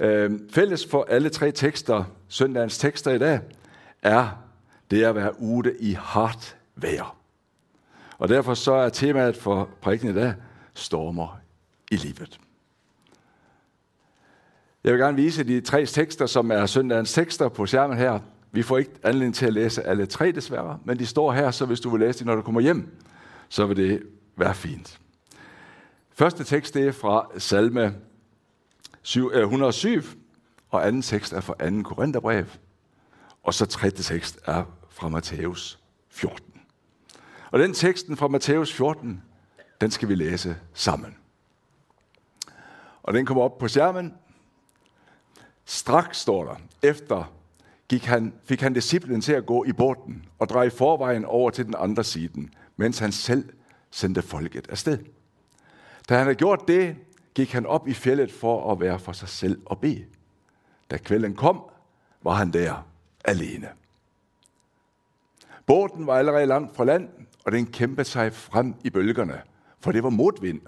Øh, fælles for alle tre tekster, søndagens tekster i dag, er det at være ude i hardt vejr. Og derfor så er temaet for prædiken i dag, stormer i livet. Jeg vil gerne vise de tre tekster, som er søndagens tekster på skærmen her. Vi får ikke anledning til at læse alle tre desværre, men de står her, så hvis du vil læse dem, når du kommer hjem, så vil det være fint. Første tekst det er fra salme 107, øh, og anden tekst er fra 2. Korintherbrev, og så tredje tekst er fra Matthæus 14. Og den teksten fra Matthæus 14, den skal vi læse sammen. Og den kommer op på skærmen. Straks står der, efter gik han, fik han disciplen til at gå i båden og dreje forvejen over til den andre siden, mens han selv sendte folket afsted. Da han havde gjort det, gik han op i fjellet for at være for sig selv og bede. Da kvelden kom, var han der alene. Båden var allerede langt fra land, og den kæmpede sig frem i bølgerne, for det var modvind.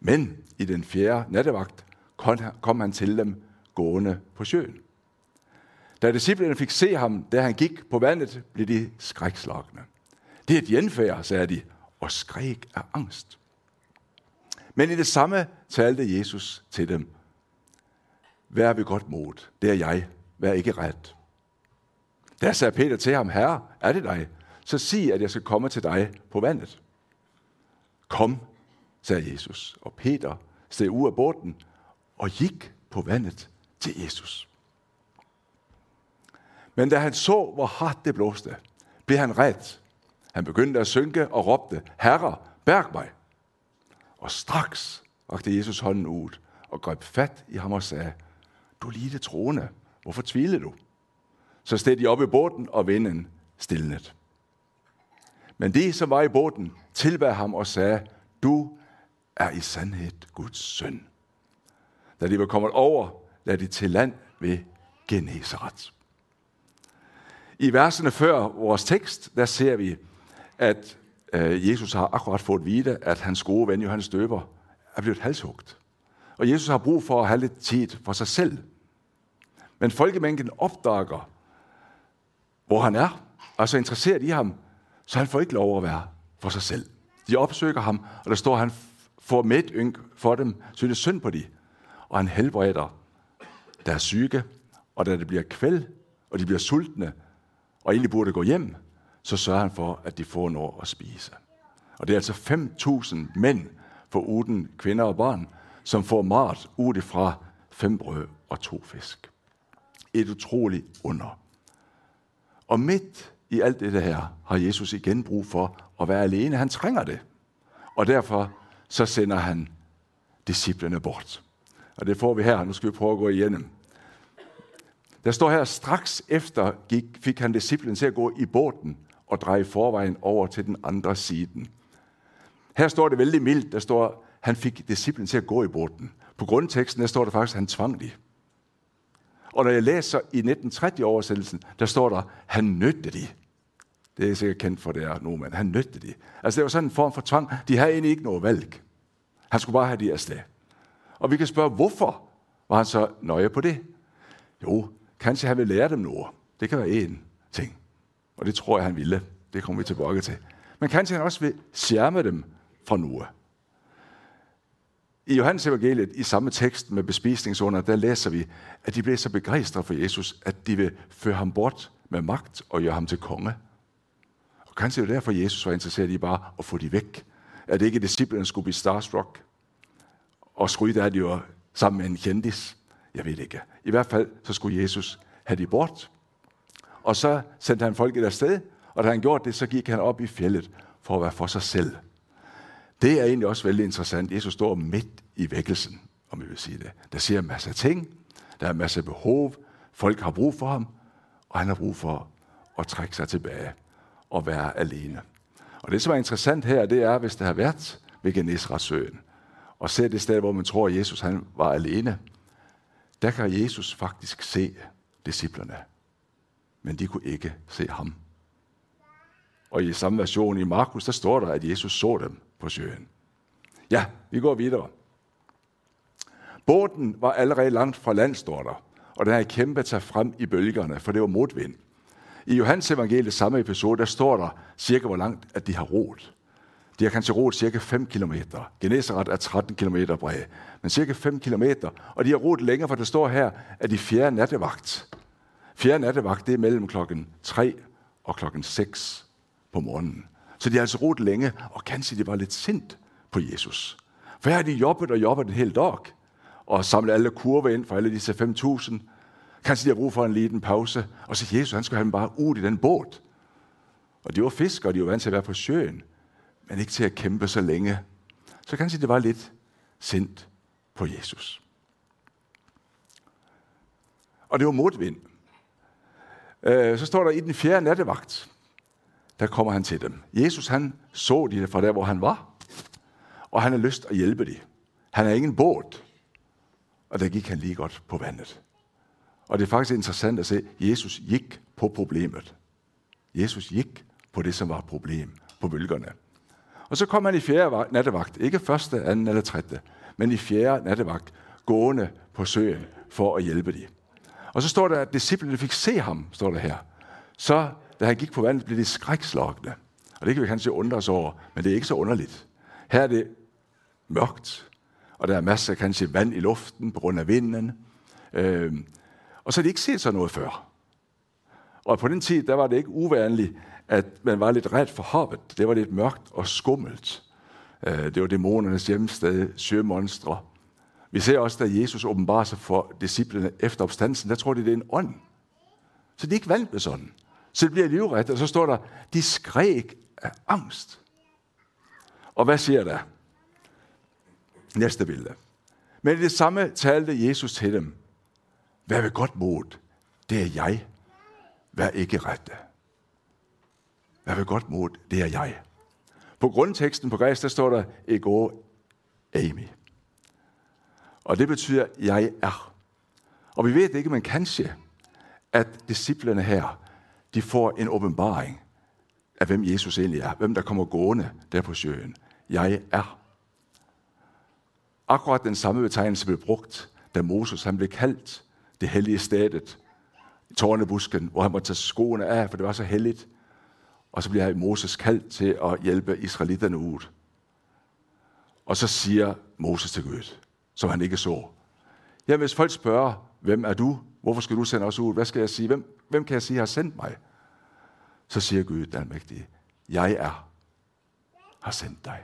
Men i den fjerde nattevagt kom han til dem gående på søen. Da disciplene fik se ham, da han gik på vandet, blev de skrækslagne. Det er et genfærd, sagde de, og skræk af angst. Men i det samme talte Jesus til dem. Vær ved godt mod, det er jeg. Vær ikke ret. Der sagde Peter til ham, Herre, er det dig? Så sig, at jeg skal komme til dig på vandet. Kom, sagde Jesus, og Peter steg ud af båden og gik på vandet til Jesus. Men da han så, hvor hardt det blåste, blev han ret. Han begyndte at synke og råbte, Herre, bærg mig. Og straks rakte Jesus hånden ud og greb fat i ham og sagde, du lille troende, hvorfor tviler du? Så steg de op i båden, og vinden stillnet. Men de, som var i båden, tilbad ham og sagde, du er i sandhed Guds søn. Da de var kommet over, lad de til land ved Genesaret. I versene før vores tekst, der ser vi, at øh, Jesus har akkurat fået vide, at hans gode ven Johannes Døber er blevet halshugt. Og Jesus har brug for at have lidt tid for sig selv. Men folkemængden opdager, hvor han er, og er så interesseret i ham, så han får ikke lov at være for sig selv. De opsøger ham, og der står, at han får med ynk for dem, synes synd på de, og han helbreder deres syge, og da det bliver kvæld, og de bliver sultne, og egentlig burde gå hjem, så sørger han for, at de får noget at spise. Og det er altså 5.000 mænd, for uden kvinder og børn, som får mat ud fra fem brød og to fisk. Et utroligt under. Og midt i alt det her har Jesus igen brug for at være alene. Han trænger det. Og derfor så sender han disciplene bort. Og det får vi her. Nu skal vi prøve at gå igennem. Der står her, straks efter gik, fik han disciplen til at gå i båden og dreje forvejen over til den andre side. Her står det vældig mildt. Der står, han fik disciplen til at gå i båden. På grundteksten der står der faktisk, at han tvang de. Og når jeg læser i 1930-oversættelsen, der står der, han nødte de. Det er sikkert kendt for det er nu, men han nødte de. Altså det var sådan en form for tvang. De havde egentlig ikke noget valg. Han skulle bare have de afsted. Og vi kan spørge, hvorfor var han så nøje på det? Jo, kanskje han ville lære dem noget. Det kan være en ting. Og det tror jeg, han ville. Det kommer vi tilbage til. Men kanskje han også vil skærme dem fra nu. I Johannes evangeliet, i samme tekst med bespisningsunder, der læser vi, at de blev så begejstrede for Jesus, at de vil føre ham bort med magt og gøre ham til konge. Og kanskje det er derfor, Jesus var interesseret i bare at få de væk. At det ikke disciplen skulle blive starstruck. Og skryde af, at de jo sammen med en kendis. Jeg ved ikke. I hvert fald så skulle Jesus have de bort. Og så sendte han folket afsted, og da han gjorde det, så gik han op i fjellet for at være for sig selv. Det er egentlig også vældig interessant. Jesus står midt i vækkelsen, om vi vil sige det. Der siger en masse ting, der er masser masse behov, folk har brug for ham, og han har brug for at trække sig tilbage og være alene. Og det, som er interessant her, det er, hvis det har været ved Genesretsøen, og ser det sted, hvor man tror, at Jesus han var alene, der kan Jesus faktisk se disciplerne. Men de kunne ikke se ham. Og i samme version i Markus, der står der, at Jesus så dem på søen. Ja, vi går videre. Båden var allerede langt fra land, står der, og den havde kæmpet sig frem i bølgerne, for det var modvind. I Johannes evangeliet samme episode, der står der cirka, hvor langt at de har roet. De har kanskje roet cirka 5 km. Genesaret er 13 km bred, men cirka 5 km. Og de har roet længere, for det står her, at de fjerde nattevagt. Fjerde nattevagt, det er mellem klokken 3 og klokken 6 på morgenen. Så de har altså roet længe, og kanskje de var lidt sint på Jesus. For her har de jobbet og jobbet en hel dag, og samlet alle kurver ind for alle disse 5.000. Kanskje de har brug for en liten pause, og så Jesus, han skulle have dem bare ud i den båd. Og de var fiskere, og de var vant til at være på søen, men ikke til at kæmpe så længe. Så kanskje det var lidt sindt på Jesus. Og det var modvind. Øh, så står der i den fjerde nattevagt, der kommer han til dem. Jesus han så de fra der, hvor han var, og han har lyst at hjælpe dem. Han har ingen båd, og der gik han lige godt på vandet. Og det er faktisk interessant at se, at Jesus gik på problemet. Jesus gik på det, som var et problem, på bølgerne. Og så kom han i fjerde nattevagt, ikke første, anden eller tredje, men i fjerde nattevagt, gående på søen for at hjælpe dem. Og så står der, at disciplene fik se ham, står der her. Så da han gik på vandet, blev de skrækslagne. Og det kan vi kanskje undre os over, men det er ikke så underligt. Her er det mørkt, og der er masser af kanskje vand i luften på grund af vinden. Øh, og så har de ikke set sådan noget før. Og på den tid, der var det ikke uvanligt, at man var lidt ret for hoppet. Det var lidt mørkt og skummelt. Øh, det var dæmonernes hjemsted, sømonstre. Vi ser også, da Jesus åbenbarer sig for disciplene efter opstandelsen, der tror de, det er en ånd. Så de er ikke vant med sådan. Så det bliver livret, og så står der, de skræk af angst. Og hvad siger der? Næste billede. Men i det samme talte Jesus til dem. Vær ved godt mod. Det er jeg. Vær ikke rette. Vær ved godt mod. Det er jeg. På grundteksten på græs, der står der ego Amy. Og det betyder, jeg er. Og vi ved ikke, men kanskje, at disciplerne her, de får en åbenbaring af, hvem Jesus egentlig er. Hvem der kommer gående der på søen. Jeg er. Akkurat den samme betegnelse blev brugt, da Moses han blev kaldt det hellige stedet, i tårnebusken, hvor han måtte tage skoene af, for det var så helligt. Og så bliver Moses kaldt til at hjælpe israelitterne ud. Og så siger Moses til Gud, som han ikke så. Ja, hvis folk spørger, hvem er du? Hvorfor skal du sende os ud? Hvad skal jeg sige? Hvem, hvem kan jeg sige har sendt mig? Så siger Gud, den almægtige, jeg er, har sendt dig.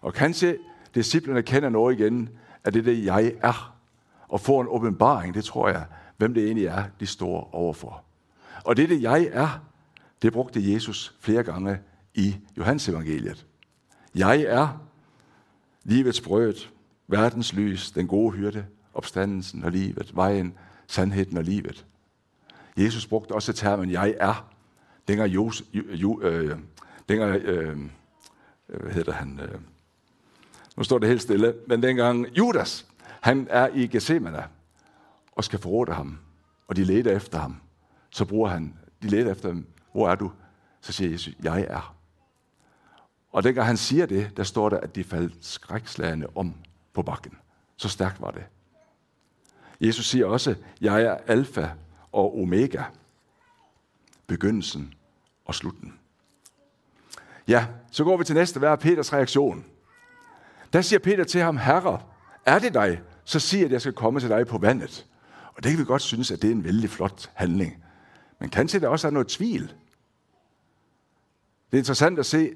Og kanskje disciplerne kender noget igen, at det er det, jeg er. Og får en åbenbaring, det tror jeg, hvem det egentlig er, de står overfor. Og det, det jeg er, det brugte Jesus flere gange i Johannes evangeliet. Jeg er livets brød, verdens lys, den gode hyrde, opstandelsen og livet, vejen, sandheden og livet. Jesus brugte også termen, jeg er, dengang, Jos, jo, jo, øh, dengang øh, øh, hvad hedder han, øh, nu står det helt stille, men dengang Judas, han er i Gethsemane og skal forråde ham, og de leder efter ham, så bruger han, de leder efter ham, hvor er du? Så siger Jesus, jeg er. Og dengang han siger det, der står der, at de faldt skrækslagende om på bakken. Så stærkt var det. Jesus siger også, jeg er alfa og omega. Begyndelsen og slutten. Ja, så går vi til næste. Hvad er Peters reaktion? Der siger Peter til ham, Herre, er det dig? Så siger at jeg skal komme til dig på vandet. Og det kan vi godt synes, at det er en vældig flot handling. Men kanskje der også er noget tvivl. Det er interessant at se,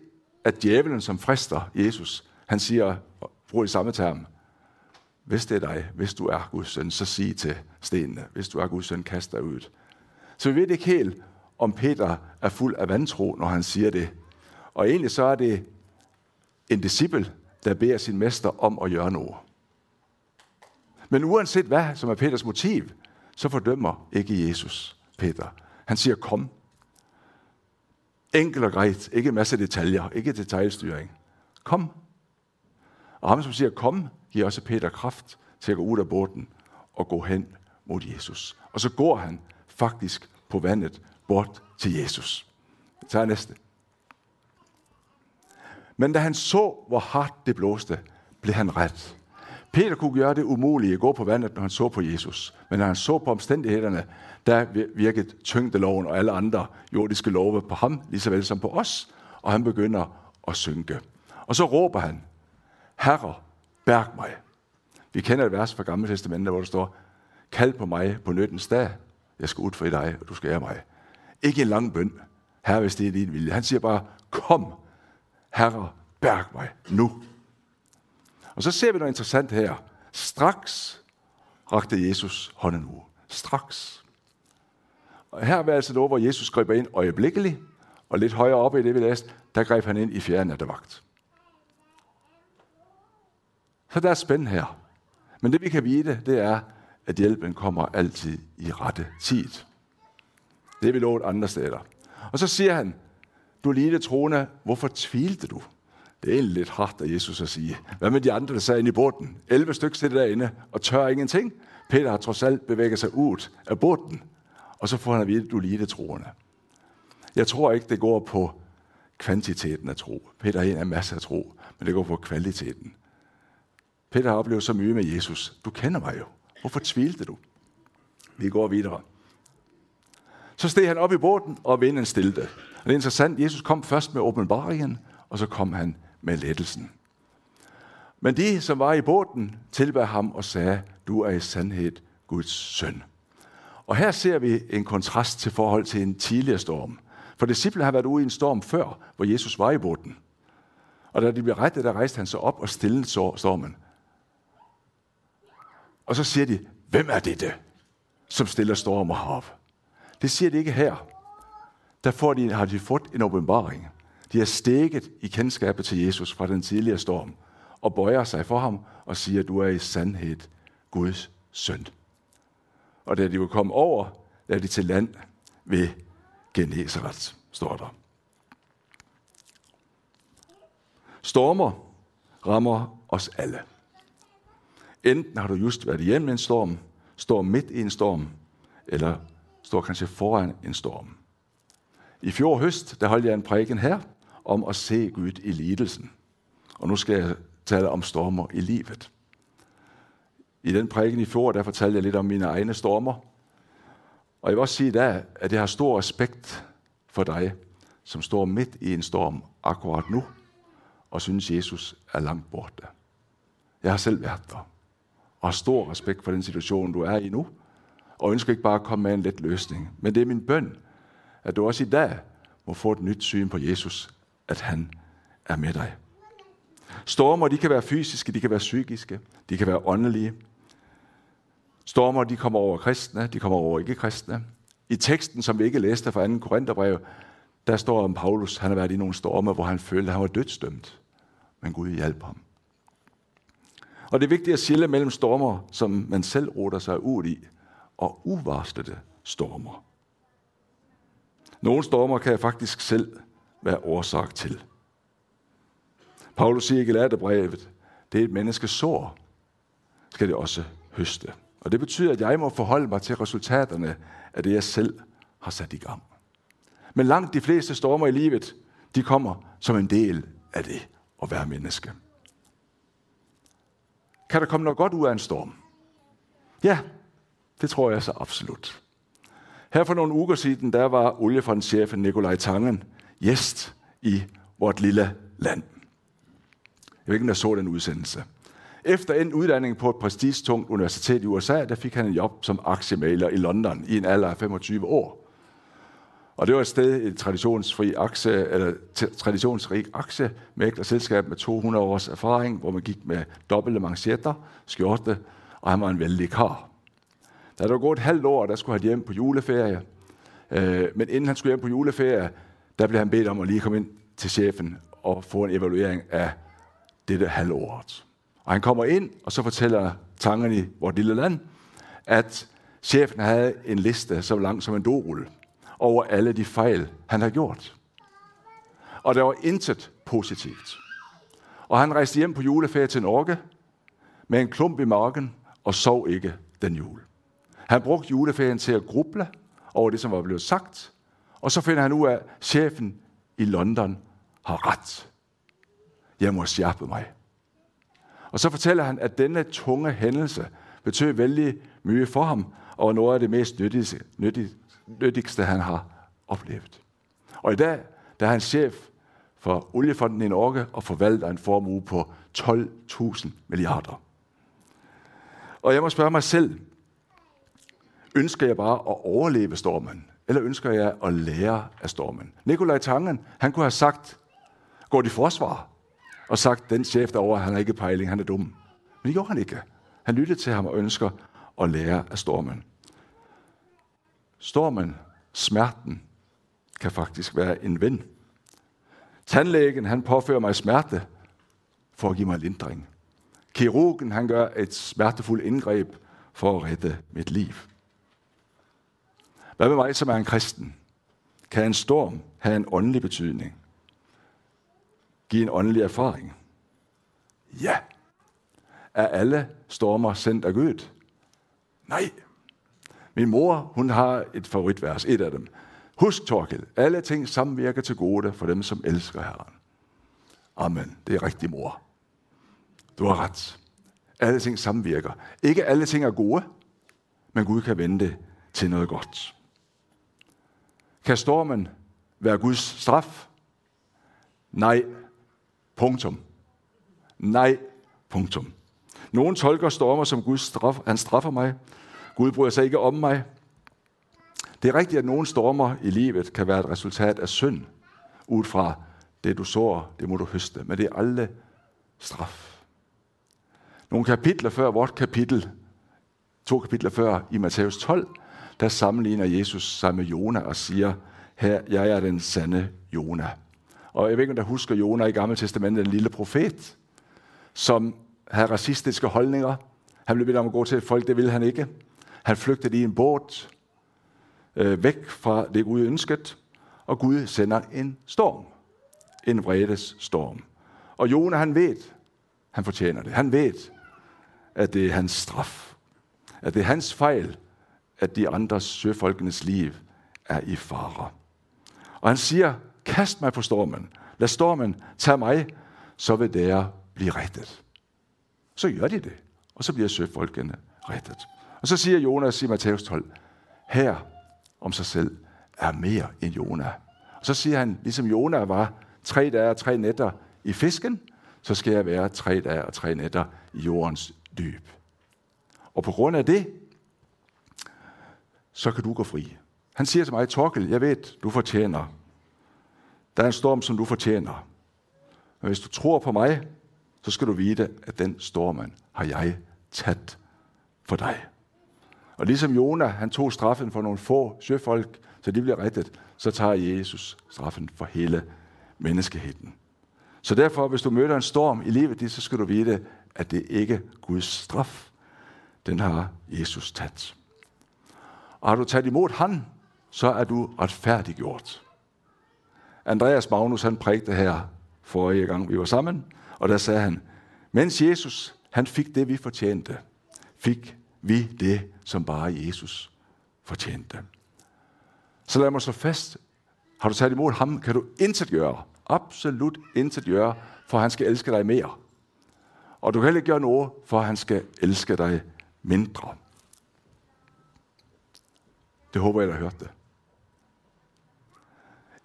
at djævelen, som frister Jesus, han siger, bruger i samme term, hvis det er dig, hvis du er Guds søn, så sig til stenene, hvis du er Guds søn, kast dig ud. Så vi ved ikke helt, om Peter er fuld af vantro, når han siger det. Og egentlig så er det en disciple, der beder sin mester om at gøre noget. Men uanset hvad, som er Peters motiv, så fordømmer ikke Jesus Peter. Han siger, kom. Enkelt og greit, ikke en masse detaljer, ikke detaljstyring. Kom. Og ham, som siger, kom, giver også Peter kraft til at gå ud af båden og gå hen mod Jesus. Og så går han faktisk på vandet bort til Jesus. Jeg tager næste. Men da han så, hvor hardt det blåste, blev han ret. Peter kunne gøre det umulige at gå på vandet, når han så på Jesus. Men når han så på omstændighederne, der virkede tyngdeloven og alle andre jordiske love på ham, lige så vel som på os. Og han begynder at synke. Og så råber han, Herre, bærk mig. Vi kender et vers fra Gamle Testamentet, hvor der står, kald på mig på nødens dag, jeg skal ud for dig, og du skal ære mig. Ikke en lang bøn, herre, hvis det er din vilje. Han siger bare, kom, herre, bærk mig nu. Og så ser vi noget interessant her. Straks rakte Jesus hånden ud. Straks. Og her er altså noget, hvor Jesus griber ind øjeblikkeligt, og lidt højere oppe i det, vi læste, der greb han ind i fjerde nattevagt. Så der er spænd her. Men det vi kan vide, det er, at hjælpen kommer altid i rette tid. Det er vi lovet andre steder. Og så siger han, du lille troende, hvorfor tvilte du? Det er egentlig lidt hardt af Jesus at sige. Hvad med de andre, der sad inde i båden? 11 stykker sidder derinde og tør ingenting. Peter har trods alt bevæget sig ud af båden. Og så får han at vide, du lille troende. Jeg tror ikke, det går på kvantiteten af tro. Peter er en masser af tro, men det går på kvaliteten. Peter har oplevet så mye med Jesus. Du kender mig jo. Hvorfor tvilte du? Vi går videre. Så steg han op i båden, og vinden stilte. Og det er interessant, Jesus kom først med åbenbaringen, og så kom han med lettelsen. Men de, som var i båden, tilbad ham og sagde, du er i sandhed Guds søn. Og her ser vi en kontrast til forhold til en tidligere storm. For disciplene har været ude i en storm før, hvor Jesus var i båden. Og da de blev rettet, der rejste han sig op og stillede stormen. Og så siger de, hvem er det, som stiller stormer herop? Det siger de ikke her. Der får de, har de fået en åbenbaring. De er stikket i kendskabet til Jesus fra den tidligere storm, og bøjer sig for ham og siger, du er i sandhed Guds søn. Og da de vil komme over, er de til land ved Genesaret, står der. Stormer rammer os alle. Enten har du just været hjemme i en storm, står midt i en storm, eller står kanskje foran en storm. I fjor høst, der holdt jeg en prædiken her, om at se Gud i lidelsen. Og nu skal jeg tale om stormer i livet. I den prædiken i fjor, der fortalte jeg lidt om mine egne stormer. Og jeg vil også sige der, at jeg har stor respekt for dig, som står midt i en storm akkurat nu, og synes, Jesus er langt borte. Jeg har selv været der, og har stor respekt for den situation, du er i nu, og ønsker ikke bare at komme med en let løsning. Men det er min bøn, at du også i dag må få et nyt syn på Jesus, at han er med dig. Stormer, de kan være fysiske, de kan være psykiske, de kan være åndelige. Stormer, de kommer over kristne, de kommer over ikke-kristne. I teksten, som vi ikke læste fra 2. Korintherbrev, der står om Paulus, han har været i nogle storme, hvor han følte, at han var dødsdømt. Men Gud hjalp ham. Og det er vigtigt at skille mellem stormer, som man selv roter sig ud i, og uvarslede stormer. Nogle stormer kan jeg faktisk selv være årsag til. Paulus siger i Galaterbrevet, det er et menneskes sår, skal det også høste. Og det betyder, at jeg må forholde mig til resultaterne af det, jeg selv har sat i gang. Men langt de fleste stormer i livet, de kommer som en del af det at være menneske. Kan der komme noget godt ud af en storm? Ja, det tror jeg så absolut. Her for nogle uger siden, der var oliefondschefen Nikolaj Tangen gæst i vort lille land. Jeg ved ikke, om jeg så den udsendelse. Efter en uddanning på et prestigetungt universitet i USA, der fik han en job som aktiemaler i London i en alder af 25 år. Og det var et sted, et traditionsfri aktie, eller traditionsrig aktiemæglerselskab med 200 års erfaring, hvor man gik med dobbelte manchetter, skjorte, og han var en vældig kar. Da der var gået et halvt år, der skulle han hjem på juleferie. Øh, men inden han skulle hjem på juleferie, der blev han bedt om at lige komme ind til chefen og få en evaluering af dette halvåret. Og han kommer ind, og så fortæller tangerne i vores lille land, at chefen havde en liste så lang som en dorulle over alle de fejl, han har gjort. Og der var intet positivt. Og han rejste hjem på juleferie til Norge med en klump i marken og sov ikke den jul. Han brugte juleferien til at gruble over det, som var blevet sagt, og så finder han ud af, at chefen i London har ret. Jeg må skærpe mig. Og så fortæller han, at denne tunge hændelse betød vældig mye for ham, og noget af det mest nyttigste, nyttigste han har oplevet. Og i dag, der er han chef for Oliefonden i Norge og forvalter en formue på 12.000 milliarder. Og jeg må spørge mig selv, ønsker jeg bare at overleve stormen, eller ønsker jeg at lære af stormen? Nikolaj Tangen, han kunne have sagt, gå i forsvar, og sagt, den chef derovre, han har ikke pejling, han er dum. Men det gjorde han ikke. Han lyttede til ham og ønsker at lære af stormen. Stormen, smerten, kan faktisk være en ven. Tandlægen, han påfører mig smerte for at give mig lindring. Kirurgen, han gør et smertefuldt indgreb for at redde mit liv. Hvad med mig, som er en kristen? Kan en storm have en åndelig betydning? Give en åndelig erfaring? Ja. Er alle stormer sendt af Gud? Nej. Min mor, hun har et favoritvers, et af dem. Husk, Torkel, alle ting samvirker til gode for dem, som elsker Herren. Amen. Det er rigtig mor. Du har ret. Alle ting samvirker. Ikke alle ting er gode, men Gud kan vende det til noget godt. Kan stormen være Guds straf? Nej. Punktum. Nej. Punktum. Nogen tolker stormer som Guds straf. Han straffer mig. Gud bryder sig ikke om mig. Det er rigtigt, at nogle stormer i livet kan være et resultat af synd, ud fra det du sår, det må du høste, men det er aldrig straf. Nogle kapitler før vort kapitel, to kapitler før i Matthæus 12, der sammenligner Jesus sig med Jona og siger, her, jeg er den sande Jona. Og jeg ved ikke, om der husker Jona i Gamle Testamentet, den lille profet, som havde racistiske holdninger. Han blev bedt om at gå til et folk, det ville han ikke. Han flygtede i en båd, øh, væk fra det Gud ønsket, og Gud sender en storm. En vredes storm. Og Jona, han ved, han fortjener det. Han ved, at det er hans straf. At det er hans fejl, at de andre søfolkenes liv er i fare. Og han siger, kast mig på stormen. Lad stormen tage mig, så vil der blive rettet. Så gør de det, og så bliver søfolkene rettet. Og så siger Jonas i Matthæus 12, her om sig selv er mere end Jona. Og så siger han, ligesom Jona var tre dage og tre nætter i fisken, så skal jeg være tre dage og tre nætter i jordens dyb. Og på grund af det, så kan du gå fri. Han siger til mig, Torkel, jeg ved, du fortjener. Der er en storm, som du fortjener. Men hvis du tror på mig, så skal du vide, at den stormen har jeg tæt for dig. Og ligesom Jona, han tog straffen for nogle få søfolk, så de bliver rettet, så tager Jesus straffen for hele menneskeheden. Så derfor, hvis du møder en storm i livet, så skal du vide, at det ikke er Guds straf. Den har Jesus taget. Og har du taget imod han, så er du retfærdiggjort. Andreas Magnus, han prægte her forrige gang, vi var sammen, og der sagde han, mens Jesus, han fik det, vi fortjente, fik vi det, som bare Jesus fortjente. Så lad mig så fast. Har du taget imod ham, kan du intet gøre. Absolut intet gøre, for han skal elske dig mere. Og du kan heller ikke gøre noget, for han skal elske dig mindre. Det håber jeg, der har hørt det.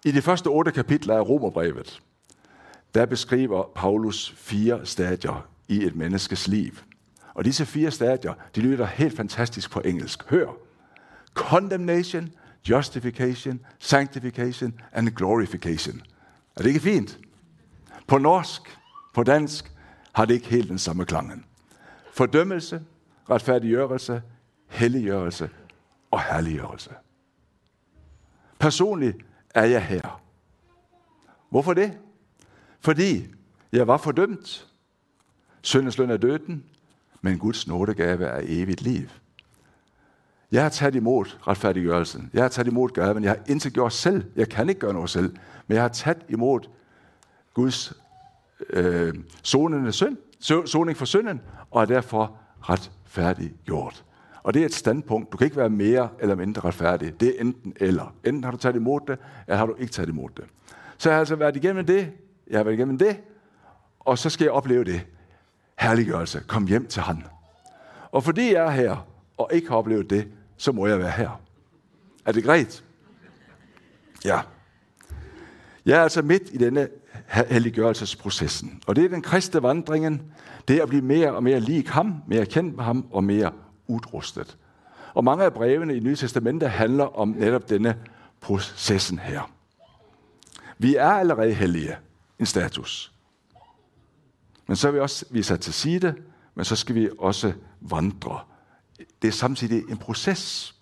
I de første otte kapitler af Romerbrevet, der beskriver Paulus fire stadier i et menneskes liv. Og disse fire stadier, de lyder helt fantastisk på engelsk. Hør. Condemnation, justification, sanctification and glorification. Er det ikke fint? På norsk, på dansk, har det ikke helt den samme klangen. Fordømmelse, retfærdiggørelse, helliggørelse og herliggørelse. Personligt er jeg her. Hvorfor det? Fordi jeg var fordømt. Syndens løn er døden men Guds nådegave er evigt liv. Jeg har taget imod retfærdiggørelsen. Jeg har taget imod gaven. Jeg har intet gjort selv. Jeg kan ikke gøre noget selv. Men jeg har taget imod Guds øh, sonende synd, soning for synden, og er derfor retfærdiggjort. Og det er et standpunkt. Du kan ikke være mere eller mindre retfærdig. Det er enten eller. Enten har du taget imod det, eller har du ikke taget imod det. Så jeg har altså været igennem det. Jeg har været igennem det, og så skal jeg opleve det herliggørelse. Kom hjem til ham. Og fordi jeg er her, og ikke har oplevet det, så må jeg være her. Er det greit? Ja. Jeg er altså midt i denne helliggørelsesprocessen. Og det er den kristne vandringen. Det er at blive mere og mere lig ham, mere kendt med ham og mere udrustet. Og mange af brevene i Nye Testamentet handler om netop denne processen her. Vi er allerede hellige, en status. Men så er vi også vi er sat til side, men så skal vi også vandre. Det er samtidig en proces.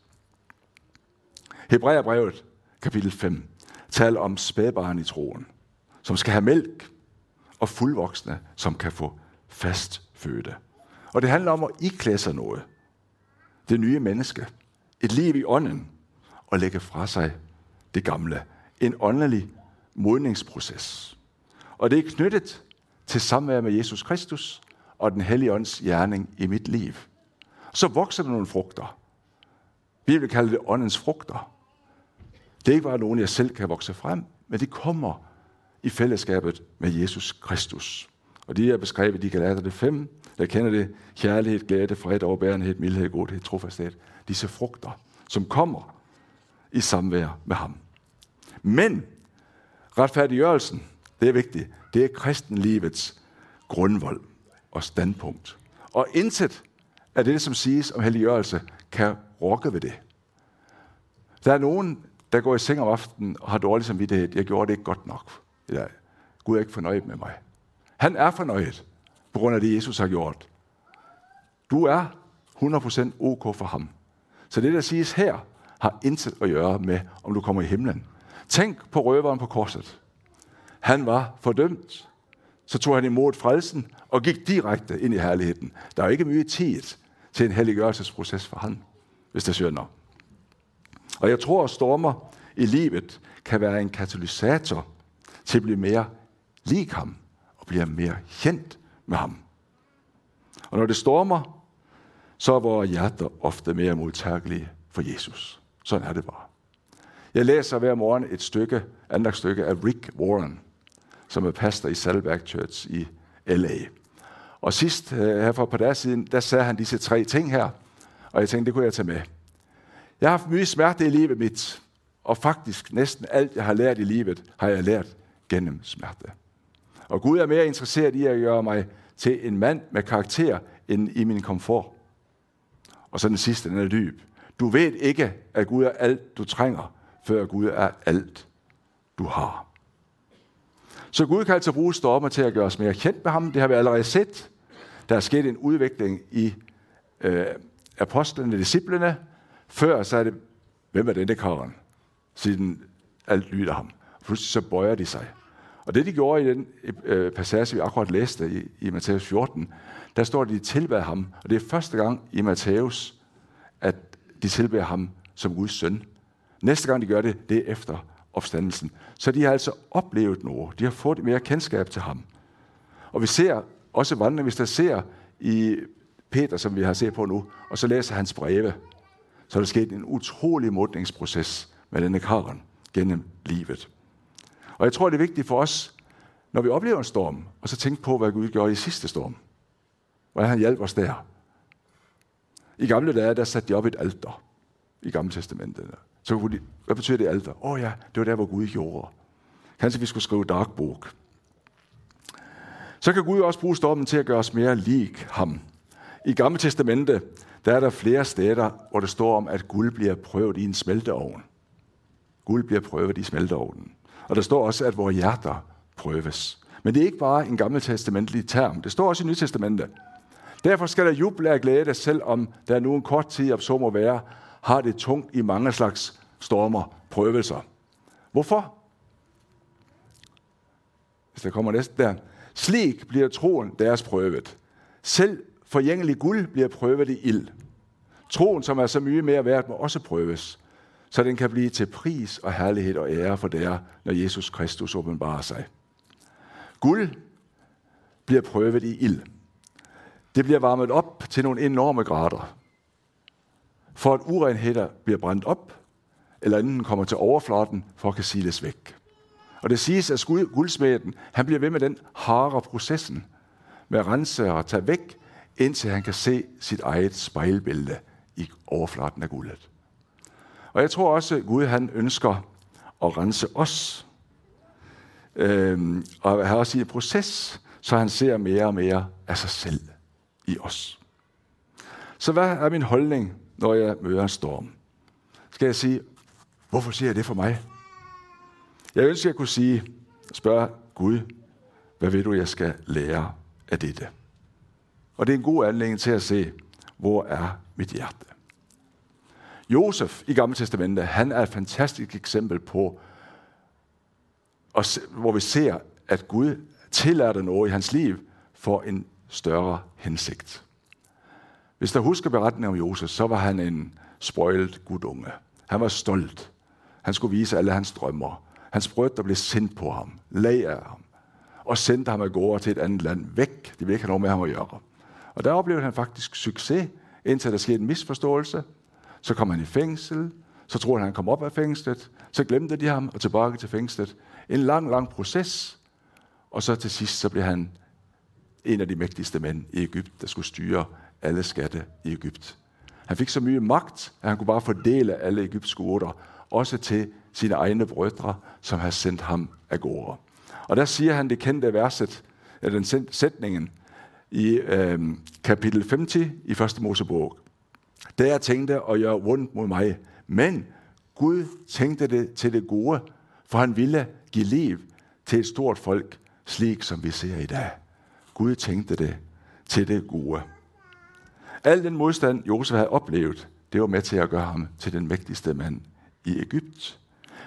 Hebræerbrevet, kapitel 5, taler om spædbarn i troen, som skal have mælk, og fuldvoksne, som kan få fast føde. Og det handler om at iklæde sig noget. Det nye menneske. Et liv i ånden. Og lægge fra sig det gamle. En åndelig modningsproces. Og det er knyttet til samvær med Jesus Kristus og den hellige ånds gerning i mit liv. Så vokser der nogle frugter. Vi vil kalde det åndens frugter. Det er ikke bare nogen, jeg selv kan vokse frem, men det kommer i fællesskabet med Jesus Kristus. Og de er beskrevet, de kan lære det fem, der kender det, kærlighed, glæde, fred, overbærenhed, mildhed, godhed, trofasthed. Disse frugter, som kommer i samvær med ham. Men retfærdiggørelsen, det er vigtigt, det er kristenlivets grundvold og standpunkt. Og intet af det, som siges om helliggørelse, kan rokke ved det. Der er nogen, der går i seng om aftenen og har dårlig samvittighed. Jeg gjorde det ikke godt nok. Ja, Gud er ikke fornøjet med mig. Han er fornøjet på grund af det, Jesus har gjort. Du er 100% ok for ham. Så det, der siges her, har intet at gøre med, om du kommer i himlen. Tænk på røveren på korset. Han var fordømt. Så tog han imod frelsen og gik direkte ind i herligheden. Der er ikke mye tid til en helliggørelsesproces for ham, hvis det synder. Og jeg tror, at stormer i livet kan være en katalysator til at blive mere lig ham og blive mere kendt med ham. Og når det stormer, så er vores hjerter ofte mere modtagelige for Jesus. Sådan er det bare. Jeg læser hver morgen et stykke, andet stykke af Rick Warren, som er pastor i Salberg Church i L.A. Og sidst, øh, her for et par dage siden, der sagde han disse tre ting her, og jeg tænkte, det kunne jeg tage med. Jeg har haft mye smerte i livet mit, og faktisk næsten alt, jeg har lært i livet, har jeg lært gennem smerte. Og Gud er mere interesseret i at gøre mig til en mand med karakter, end i min komfort. Og så den sidste, den er dyb. Du ved ikke, at Gud er alt, du trænger, før Gud er alt, du har. Så Gud kan altså bruge stormer til at gøre os mere kendt med ham. Det har vi allerede set. Der er sket en udvikling i øh, apostlene, disciplene. Før så er det, hvem er denne karen? Siden alt lyder ham. Pludselig så bøjer de sig. Og det de gjorde i den øh, passage, vi akkurat læste i, i Matthæus 14, der står, at de tilbad ham. Og det er første gang i Matthæus, at de tilbærer ham som Guds søn. Næste gang de gør det, det er efter opstandelsen. Så de har altså oplevet noget. De har fået mere kendskab til ham. Og vi ser også vandrende, hvis der ser i Peter, som vi har set på nu, og så læser hans breve, så er der sket en utrolig modningsproces med denne karen gennem livet. Og jeg tror, det er vigtigt for os, når vi oplever en storm, og så tænke på, hvad Gud gjorde i sidste storm. Hvordan han hjalp os der. I gamle dage, der satte de op et alter i Gamle Testamentet. Så kunne de, hvad betyder det alfa? Åh oh ja, det var der, hvor Gud gjorde. Kanskje vi skulle skrive dagbog. Så kan Gud også bruge stormen til at gøre os mere lig ham. I Gamle Testamente, der er der flere steder, hvor det står om, at guld bliver prøvet i en smelteovn. Guld bliver prøvet i smelteovnen. Og der står også, at vores hjerter prøves. Men det er ikke bare en gammeltestamentlig term. Det står også i Nytestamentet. Derfor skal der juble og glæde, selvom der nu en kort tid, om så må være, har det tungt i mange slags stormer, prøvelser. Hvorfor? Hvis der kommer næsten der. Slik bliver troen deres prøvet. Selv forgængelig guld bliver prøvet i ild. Troen, som er så mye mere værd, må også prøves, så den kan blive til pris og herlighed og ære for der, når Jesus Kristus åbenbarer sig. Guld bliver prøvet i ild. Det bliver varmet op til nogle enorme grader. For at urenheder bliver brændt op, eller den kommer til overfladen for at kan siles væk. Og det siges, at guldsmeden han bliver ved med den harde processen. med at rense og tage væk, indtil han kan se sit eget spejlbillede i overfladen af guldet. Og jeg tror også, at Gud han ønsker at rense os. Øhm, og har også i en proces, så han ser mere og mere af sig selv i os. Så hvad er min holdning, når jeg møder en storm? Skal jeg sige, hvorfor siger jeg det for mig? Jeg ønsker, at jeg kunne sige, spørge Gud, hvad ved du, jeg skal lære af dette? Og det er en god anledning til at se, hvor er mit hjerte. Josef i Gamle Testamentet, han er et fantastisk eksempel på, hvor vi ser, at Gud tillader noget i hans liv for en større hensigt. Hvis der husker beretningen om Josef, så var han en spoilt gudunge. Han var stolt. Han skulle vise alle hans drømmer. Hans brødre blev sendt på ham, lag af ham, og sendte ham af gårde til et andet land væk. De ville ikke have noget med ham at gøre. Og der oplevede han faktisk succes, indtil der skete en misforståelse. Så kom han i fængsel, så troede han, han kom op af fængslet, så glemte de ham og tilbage til fængslet. En lang, lang proces, og så til sidst så blev han en af de mægtigste mænd i Ægypt, der skulle styre alle skatte i Ægypt. Han fik så mye magt, at han kunne bare fordele alle Ægypts goder, også til sine egne brødre, som har sendt ham af gårde. Og der siger han det kendte verset, eller den sætningen, i øh, kapitel 50 i 1. Mosebog. Der jeg tænkte at gøre ondt mod mig, men Gud tænkte det til det gode, for han ville give liv til et stort folk, slik som vi ser i dag. Gud tænkte det til det gode. Al den modstand, Josef havde oplevet, det var med til at gøre ham til den mægtigste mand i Ægypt.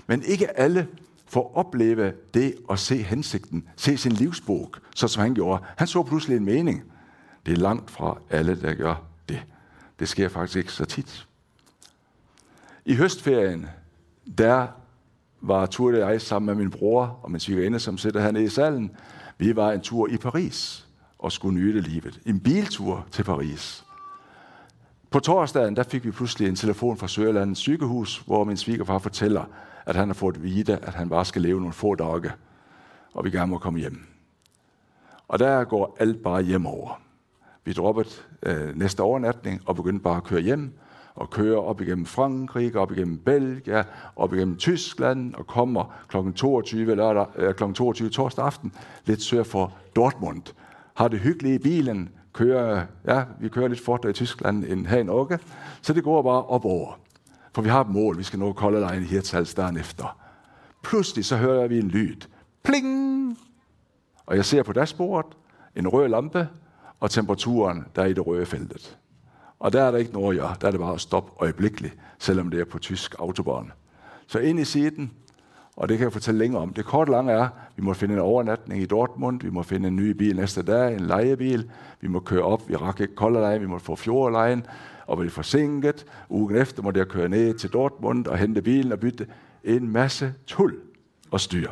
Men ikke alle får opleve det at se hensigten, se sin livsbog, så som han gjorde. Han så pludselig en mening. Det er langt fra alle, der gør det. Det sker faktisk ikke så tit. I høstferien, der var Turde og jeg sammen med min bror og min svigerinde, som sidder hernede i salen. Vi var en tur i Paris og skulle nyde livet. En biltur til Paris. På torsdagen der fik vi pludselig en telefon fra Sørlandets sygehus, hvor min svigerfar fortæller, at han har fået at vide, at han bare skal leve nogle få dage, og vi gerne må komme hjem. Og der går alt bare hjem over. Vi droppede øh, næste overnatning og begyndte bare at køre hjem, og køre op igennem Frankrig, op igennem Belgien, op igennem Tyskland, og kommer kl. 22, lørdag, øh, kl. 22 torsdag aften, lidt sør for Dortmund. Har det hyggeligt i bilen, kører, ja, vi kører lidt fortere i Tyskland end her i Norge, så det går bare op over. For vi har et mål, vi skal nå Color Line i Hirtshals dagen efter. Pludselig så hører vi en lyd. Pling! Og jeg ser på dashbordet en rød lampe, og temperaturen, der er i det røde feltet. Og der er der ikke noget at gøre. Der er det bare at stoppe øjeblikkeligt, selvom det er på tysk autobahn. Så ind i siden, og det kan jeg fortælle længere om. Det kort lange er, vi må finde en overnatning i Dortmund, vi må finde en ny bil næste dag, en lejebil, vi må køre op, vi rak ikke Kolderlejen, vi må få Fjordlejen, og vi forsinket. Ugen efter måtte jeg køre ned til Dortmund og hente bilen og bytte en masse tul og styr.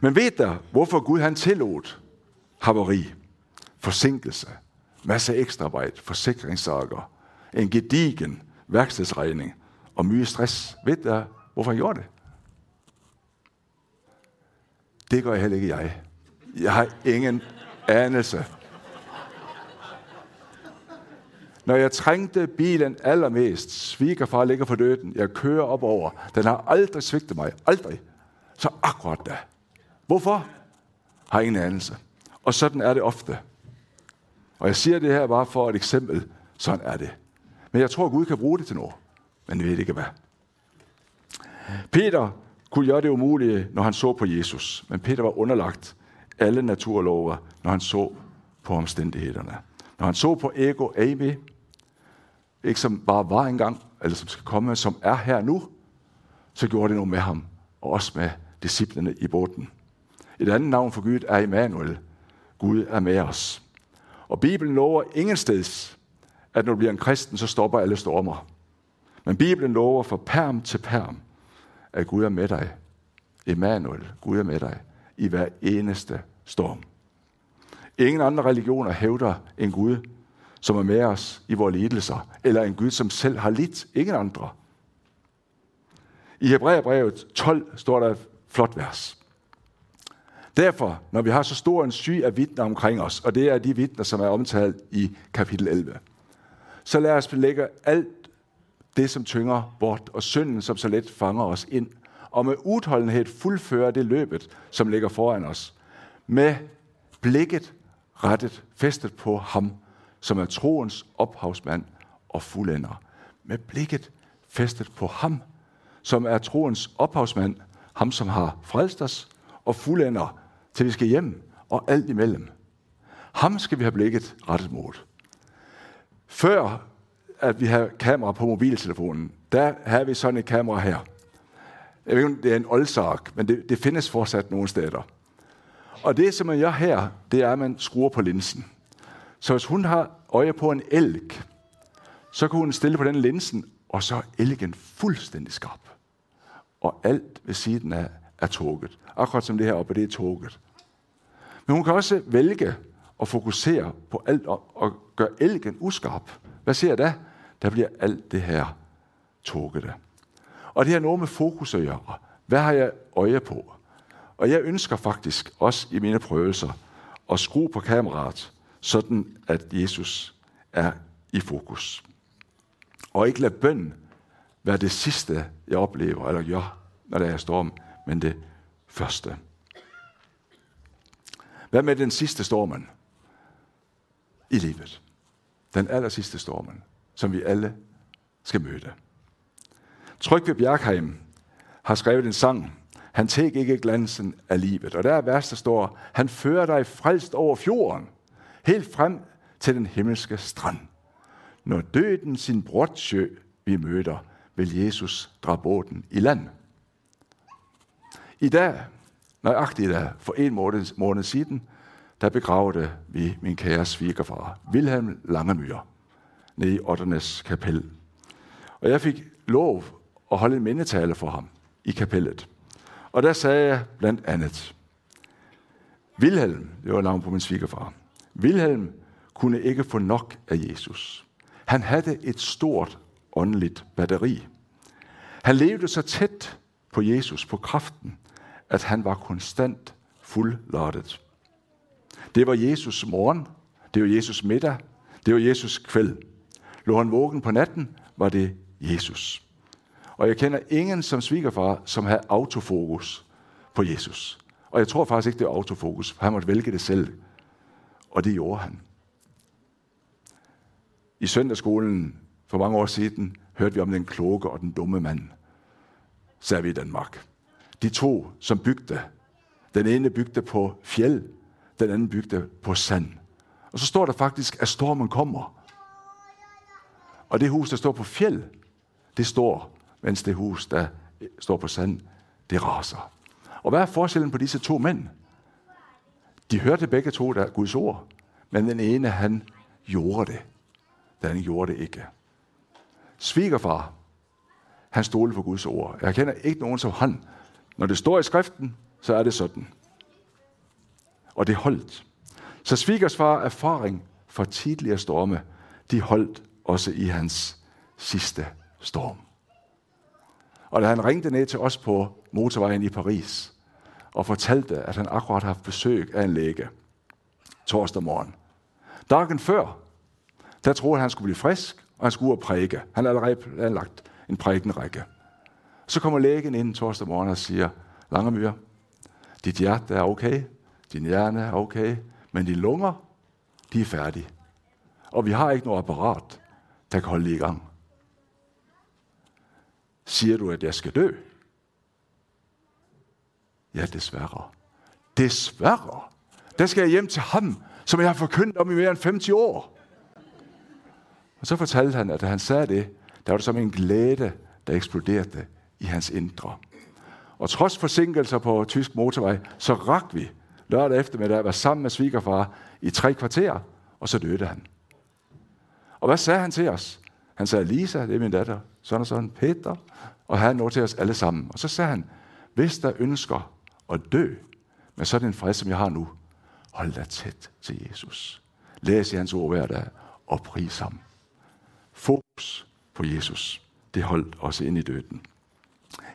Men ved der, hvorfor Gud han tillod havari, forsinkelse, masse ekstraarbejde, forsikringssager, en gedigen værkstedsregning og mye stress. Ved der, hvorfor han gjorde det? Det gør jeg heller ikke jeg. Jeg har ingen anelse. Når jeg trængte bilen allermest, svigerfar ligger for døden, jeg kører op over, den har aldrig svigtet mig, aldrig. Så akkurat da. Hvorfor? Har ingen anelse. Og sådan er det ofte. Og jeg siger det her bare for et eksempel. Sådan er det. Men jeg tror, at Gud kan bruge det til noget. Men jeg ved ikke hvad. Peter kunne gøre det umulige, når han så på Jesus. Men Peter var underlagt alle naturlover, når han så på omstændighederne. Når han så på ego Amy, ikke som bare var engang, eller som skal komme, som er her nu, så gjorde det noget med ham, og også med disciplene i båden. Et andet navn for Gud er Immanuel. Gud er med os. Og Bibelen lover ingensteds, at når du bliver en kristen, så stopper alle stormer. Men Bibelen lover fra perm til perm, at Gud er med dig. Emmanuel, Gud er med dig i hver eneste storm. Ingen andre religioner hævder en Gud, som er med os i vores lidelser, eller en Gud, som selv har lidt. Ingen andre. I Hebræerbrevet 12 står der et flot vers. Derfor, når vi har så stor en syg af vidner omkring os, og det er de vidner, som er omtalt i kapitel 11, så lad os lægge alt det, som tynger bort, og synden, som så let fanger os ind, og med udholdenhed fuldfører det løbet, som ligger foran os, med blikket rettet, festet på ham, som er troens ophavsmand og fuldender. Med blikket festet på ham, som er troens ophavsmand, ham som har frelst os og fuldender, til vi skal hjem og alt imellem. Ham skal vi have blikket rettet mod. Før at vi har kamera på mobiltelefonen, der har vi sådan et kamera her. Jeg ved ikke, det er en oldsak, men det, det findes fortsat nogle steder. Og det, som man gør her, det er, at man skruer på linsen. Så hvis hun har øje på en elg, så kan hun stille på den linsen, og så er elgen fuldstændig skarp. Og alt ved siden af er toget. Akkurat som det her oppe, det er toget. Men hun kan også vælge at fokusere på alt og, og gøre elgen uskarp. Hvad ser der? Der bliver alt det her toget. Og det har noget med fokus at gøre. Hvad har jeg øje på? Og jeg ønsker faktisk også i mine prøvelser at skrue på kameraet, sådan at Jesus er i fokus. Og ikke lade bøn være det sidste, jeg oplever eller gør, når der er storm, men det første. Hvad med den sidste stormen i livet? Den aller sidste stormen, som vi alle skal møde. Trygve Bjergheim har skrevet en sang, han tæk ikke glansen af livet. Og der er værst, der står, han fører dig frelst over fjorden, helt frem til den himmelske strand. Når døden sin brotsjø vi møder, vil Jesus dra båden i land. I dag, nøjagtigt i dag, for en måned, måned siden, der begravede vi min kære svigerfar, Wilhelm Langemyr, nede i Otternes kapel. Og jeg fik lov at holde en mindetale for ham i kapellet. Og der sagde jeg blandt andet, Wilhelm, det var navn på min svigerfar, Wilhelm kunne ikke få nok af Jesus. Han havde et stort åndeligt batteri. Han levede så tæt på Jesus, på kraften, at han var konstant fuldlottet. Det var Jesus morgen, det var Jesus middag, det var Jesus kvæld. Lå han vågen på natten, var det Jesus. Og jeg kender ingen som svigerfar, som havde autofokus på Jesus. Og jeg tror faktisk ikke, det er autofokus, for han måtte vælge det selv. Og det gjorde han. I søndagsskolen for mange år siden hørte vi om den kloge og den dumme mand, sagde vi i Danmark. De to, som bygte. Den ene bygte på fjeld, den anden bygde på sand. Og så står der faktisk, at stormen kommer. Og det hus, der står på fjeld, det står mens det hus, der står på sand, det raser. Og hvad er forskellen på disse to mænd? De hørte begge to der Guds ord, men den ene, han gjorde det. Den anden gjorde det ikke. Svigerfar, han stolede på Guds ord. Jeg kender ikke nogen som han. Når det står i skriften, så er det sådan. Og det holdt. Så svigers far erfaring fra tidligere storme, de holdt også i hans sidste storm. Og da han ringte ned til os på motorvejen i Paris og fortalte, at han akkurat har haft besøg af en læge torsdag morgen. Dagen før, der troede han, han skulle blive frisk, og han skulle ud og prædike. Han havde allerede anlagt en prædikenrække. Så kommer lægen ind torsdag morgen og siger, Langemyr, dit hjerte er okay, din hjerne er okay, men dine lunger, de er færdige. Og vi har ikke noget apparat, der kan holde det i gang. Siger du, at jeg skal dø? Ja, desværre. Desværre. Der skal jeg hjem til ham, som jeg har forkyndt om i mere end 50 år. Og så fortalte han, at da han sagde det, der var det som en glæde, der eksploderede i hans indre. Og trods forsinkelser på tysk motorvej, så rak vi lørdag eftermiddag var sammen med svigerfar i tre kvarter, og så døde han. Og hvad sagde han til os? Han sagde, Lisa, det er min datter, sådan og sådan, Peter, og han nåede til os alle sammen. Og så sagde han, hvis der ønsker at dø med sådan en fred, som jeg har nu, hold dig tæt til Jesus. Læs i hans ord hver dag og pris ham. Fokus på Jesus. Det holdt også ind i døden.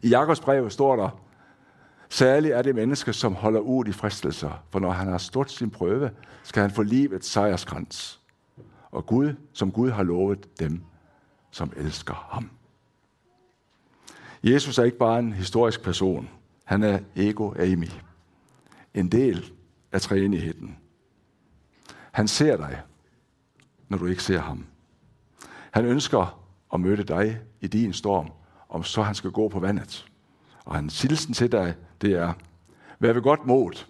I Jakobs brev står der, Særligt er det menneske, som holder ud i fristelser, for når han har stået sin prøve, skal han få livets sejrskrans. Og Gud, som Gud har lovet dem, som elsker ham. Jesus er ikke bare en historisk person. Han er ego Amy. En del af træenigheden. Han ser dig, når du ikke ser ham. Han ønsker at møde dig i din storm, om så han skal gå på vandet. Og hans hilsen til dig, det er, vær ved godt mod.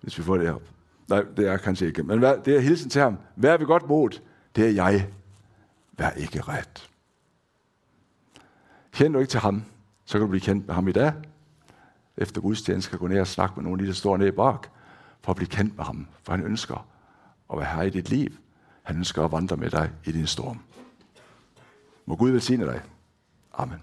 Hvis vi får det op. Nej, det er kanskje ikke. Men det er hilsen til ham. Vær ved godt mod. Det er jeg. Vær ikke ret. Kender du ikke til ham, så kan du blive kendt med ham i dag. Efter gudstjenesten skal gå ned og snakke med nogle af de, der står nede bak, for at blive kendt med ham. For han ønsker at være her i dit liv. Han ønsker at vandre med dig i din storm. Må Gud velsigne dig. Amen.